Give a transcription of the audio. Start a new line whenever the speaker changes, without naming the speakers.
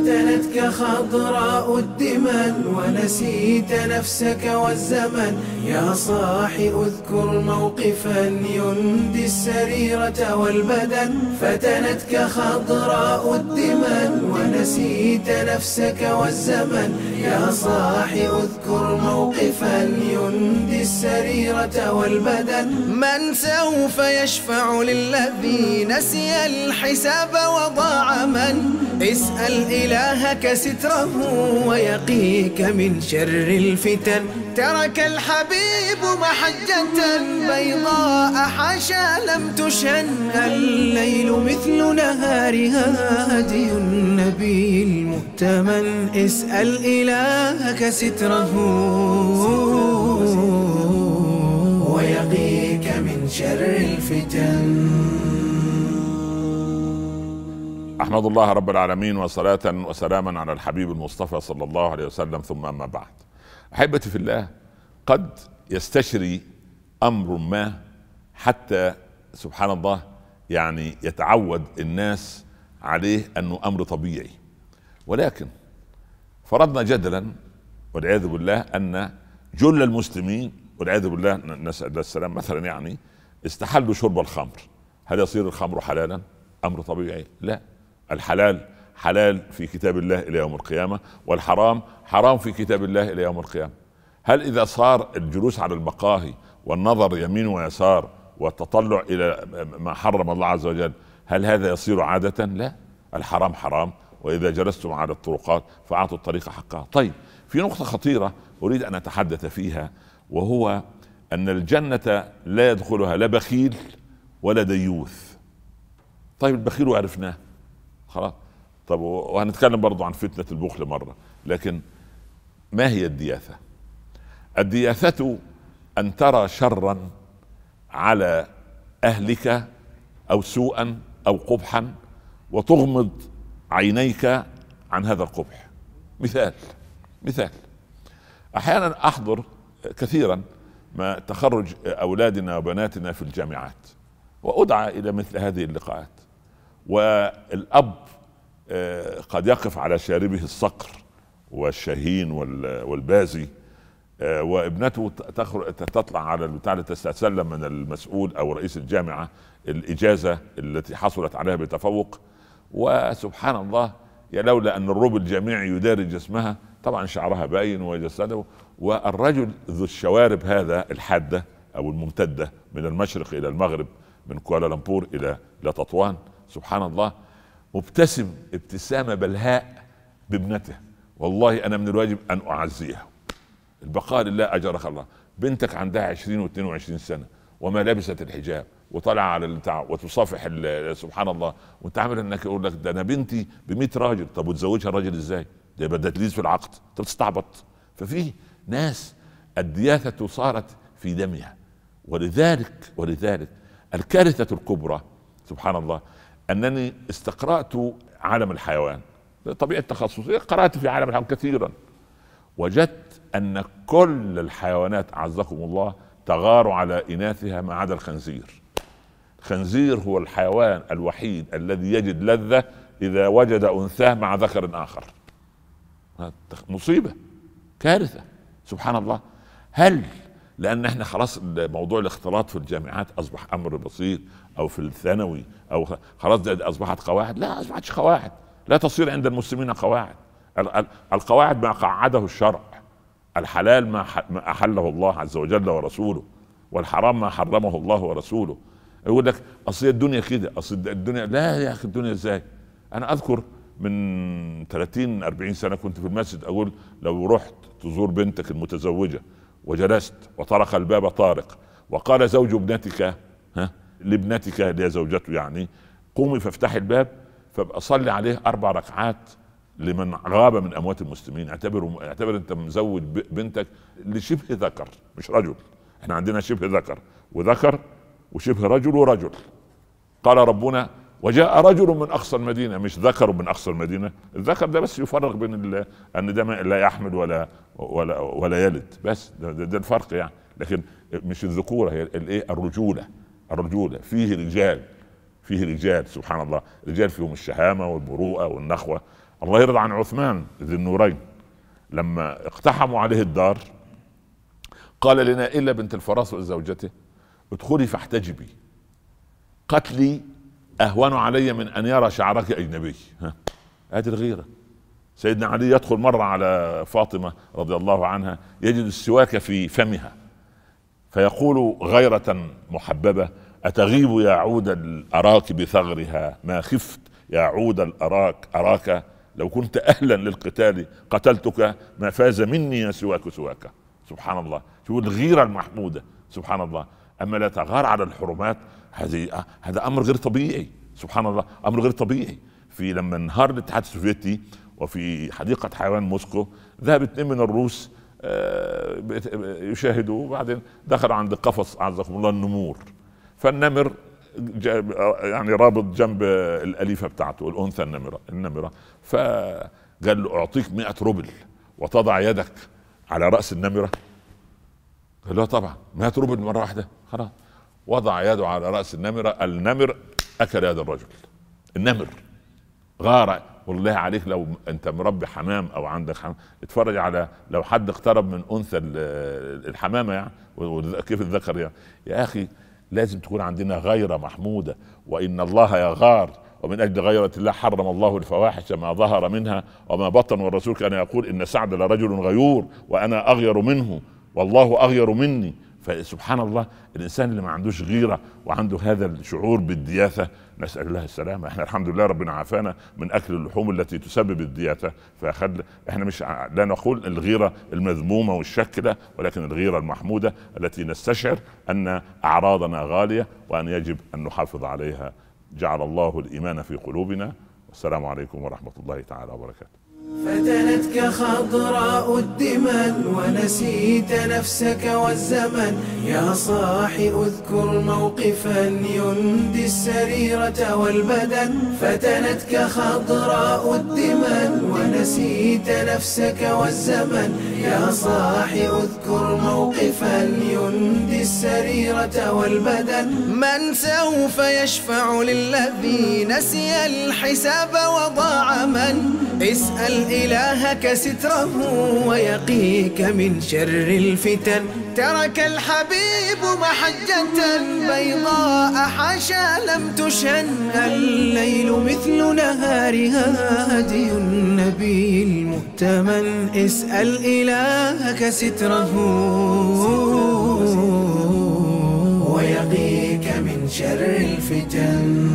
فتنتك خضراء الدمن ونسيت نفسك والزمن. يا صاح اذكر موقفا يندي السريرة والبدن. فتنتك خضراء الدمن ونسيت نفسك والزمن. يا صاح اذكر موقفا. يندي السريرة والبدن من سوف يشفع للذي نسي الحساب وضاع من؟ اسأل إلهك ستره ويقيك من شر الفتن. ترك الحبيب محجة بيضاء حاشا لم تشن الليل مثل نهارها هدي النبي المؤتمن اسأل إلهك ستره ويقيك من شر الفتن
أحمد الله رب العالمين وصلاة وسلاما على الحبيب المصطفى صلى الله عليه وسلم ثم أما بعد. أحبتي في الله قد يستشري أمر ما حتى سبحان الله يعني يتعود الناس عليه أنه أمر طبيعي. ولكن فرضنا جدلا والعياذ بالله أن جل المسلمين والعياذ بالله نسأل السلام مثلا يعني استحلوا شرب الخمر هل يصير الخمر حلالا؟ أمر طبيعي؟ لا الحلال حلال في كتاب الله إلى يوم القيامة والحرام حرام في كتاب الله إلى يوم القيامة. هل إذا صار الجلوس على المقاهي والنظر يمين ويسار والتطلع إلى ما حرم الله عز وجل هل هذا يصير عادة؟ لا. الحرام حرام وإذا جلستم على الطرقات فأعطوا الطريق حقها. طيب في نقطة خطيرة أريد أن أتحدث فيها وهو أن الجنة لا يدخلها لا بخيل ولا ديوث. طيب البخيل عرفناه. خلاص. طب وهنتكلم برضو عن فتنة البخل مرة لكن ما هي الدياثة؟ الدياثة أن ترى شرا على أهلك أو سوءا أو قبحا وتغمض عينيك عن هذا القبح. مثال مثال. أحيانا أحضر كثيرا ما تخرج أولادنا وبناتنا في الجامعات وأدعى إلى مثل هذه اللقاءات. والأب قد يقف على شاربه الصقر والشهين والبازي. آه، وابنته تطلع على البتاع لتستسلم من المسؤول أو رئيس الجامعة الإجازة التي حصلت عليها بتفوق. وسبحان الله يا لولا أن الرب الجامعي يداري جسمها طبعا شعرها باين وجسده والرجل ذو الشوارب هذا الحادة أو الممتدة من المشرق إلى المغرب من كوالالمبور إلى إلى تطوان سبحان الله. مبتسم ابتسامة بلهاء بابنته. والله أنا من الواجب أن اعزيها البقاء لله أجرك الله. بنتك عندها 20 و22 سنة وما لبست الحجاب وطلع على البتاع وتصافح سبحان الله. وأنت عامل إنك يقول لك ده أنا بنتي ب 100 راجل. طب وتزوجها الراجل إزاي؟ ده يبقى تدليس في العقد. انت بتستعبط ففي ناس الدياثة صارت في دمها. ولذلك ولذلك الكارثة الكبرى سبحان الله أنني استقرأت عالم الحيوان. طبيعة تخصصي. قرأت في عالم الحيوان كثيرا. وجدت أن كل الحيوانات أعزكم الله تغار على إناثها ما عدا الخنزير. الخنزير هو الحيوان الوحيد الذي يجد لذة إذا وجد أنثاه مع ذكر آخر. مصيبة كارثة. سبحان الله. هل لأن إحنا خلاص موضوع الاختلاط في الجامعات أصبح أمر بسيط أو في الثانوي أو خلاص أصبحت قواعد. لا أصبحتش قواعد. لا تصير عند المسلمين قواعد. القواعد ما قعده الشرع. الحلال ما أحله الله عز وجل ورسوله. والحرام ما حرمه الله ورسوله. يقول لك أصل الدنيا كده. أصل الدنيا لا يا أخي الدنيا إزاي؟ أنا أذكر من 30 40 سنة كنت في المسجد أقول لو رحت تزور بنتك المتزوجة وجلست وطرق الباب طارق. وقال زوج ابنتك ها لابنتك اللي زوجته يعني قومي فافتحي الباب فابقى صلي عليه أربع ركعات لمن غاب من أموات المسلمين. اعتبر اعتبر أنت مزوج بنتك لشبه ذكر مش رجل. إحنا عندنا شبه ذكر وذكر وشبه رجل ورجل. قال ربنا وجاء رجل من أقصى المدينة مش ذكر من أقصى المدينة. الذكر ده بس يفرق بين أن ده لا يحمل ولا ولا ولا يلد. بس ده, ده الفرق يعني. لكن مش الذكوره هي الايه الرجولة. الرجولة. فيه رجال. فيه رجال سبحان الله. رجال فيهم الشهامة والبروءة والنخوة. الله يرضى عن عثمان ذي النورين. لما اقتحموا عليه الدار قال لنا إلا بنت الفراس وزوجته ادخلي فاحتجبي. قتلي أهون علي من أن يرى شعرك أجنبي. هذه الغيرة. سيدنا علي يدخل مرة على فاطمة رضي الله عنها يجد السواك في فمها فيقول غيرة محببة أتغيب يا عود الأراك بثغرها؟ ما خفت يا عود الأراك أراك؟ لو كنت أهلا للقتال قتلتك ما فاز مني سواك سواك. سبحان الله. شو الغيرة المحمودة. سبحان الله. أما لا تغار على الحرمات هذه هذا أمر غير طبيعي. سبحان الله أمر غير طبيعي. في لما انهار الاتحاد السوفيتي وفي حديقة حيوان موسكو ذهب اثنين من الروس آه، يشاهدوا وبعدين دخل عند قفص أعزكم الله النمور. فالنمر يعني رابط جنب الأليفة بتاعته الأنثى النمرة النمرة. فقال له أعطيك 100 روبل وتضع يدك على رأس النمرة. قال له طبعا 100 روبل مرة واحدة؟ خلاص. وضع يده على رأس النمره النمر أكل يد الرجل. النمر. غار. والله عليك لو أنت مربي حمام أو عندك حمام. اتفرج على لو حد اقترب من أنثى الحمامة يعني كيف الذكر يعني. يا أخي لازم تكون عندنا غيرة محمودة. وإن الله يغار. ومن أجل غيرة الله حرم الله الفواحش ما ظهر منها. وما بطن والرسول كان يقول إن سعد لرجل غيور وأنا أغير منه. والله أغير مني. فسبحان الله الإنسان اللي ما عندوش غيرة وعنده هذا الشعور بالدياثة نسأل الله السلامة. إحنا الحمد لله ربنا عافانا من أكل اللحوم التي تسبب الدياثة. فخل إحنا مش لا نقول الغيرة المذمومة والشك لا ولكن الغيرة المحمودة التي نستشعر أن أعراضنا غالية وأن يجب أن نحافظ عليها. جعل الله الإيمان في قلوبنا. والسلام عليكم ورحمة الله تعالى وبركاته.
فتنتك خضراء الدمن ونسيت نفسك والزمن. يا صاح اذكر موقفا يندي السريرة والبدن. فتنتك خضراء الدمن ونسيت نفسك والزمن. يا صاح اذكر موقفا يندي السريرة والبدن. من سوف يشفع للذي نسي الحساب وضاع من؟ اسأل إلهك ستره ويقيك من شر الفتن. ترك الحبيب محجة بيضاء حاشا لم تشن. الليل مثل نهارها هدي النبي المؤتمن. اسأل إلهك ستره ويقيك من شر الفتن.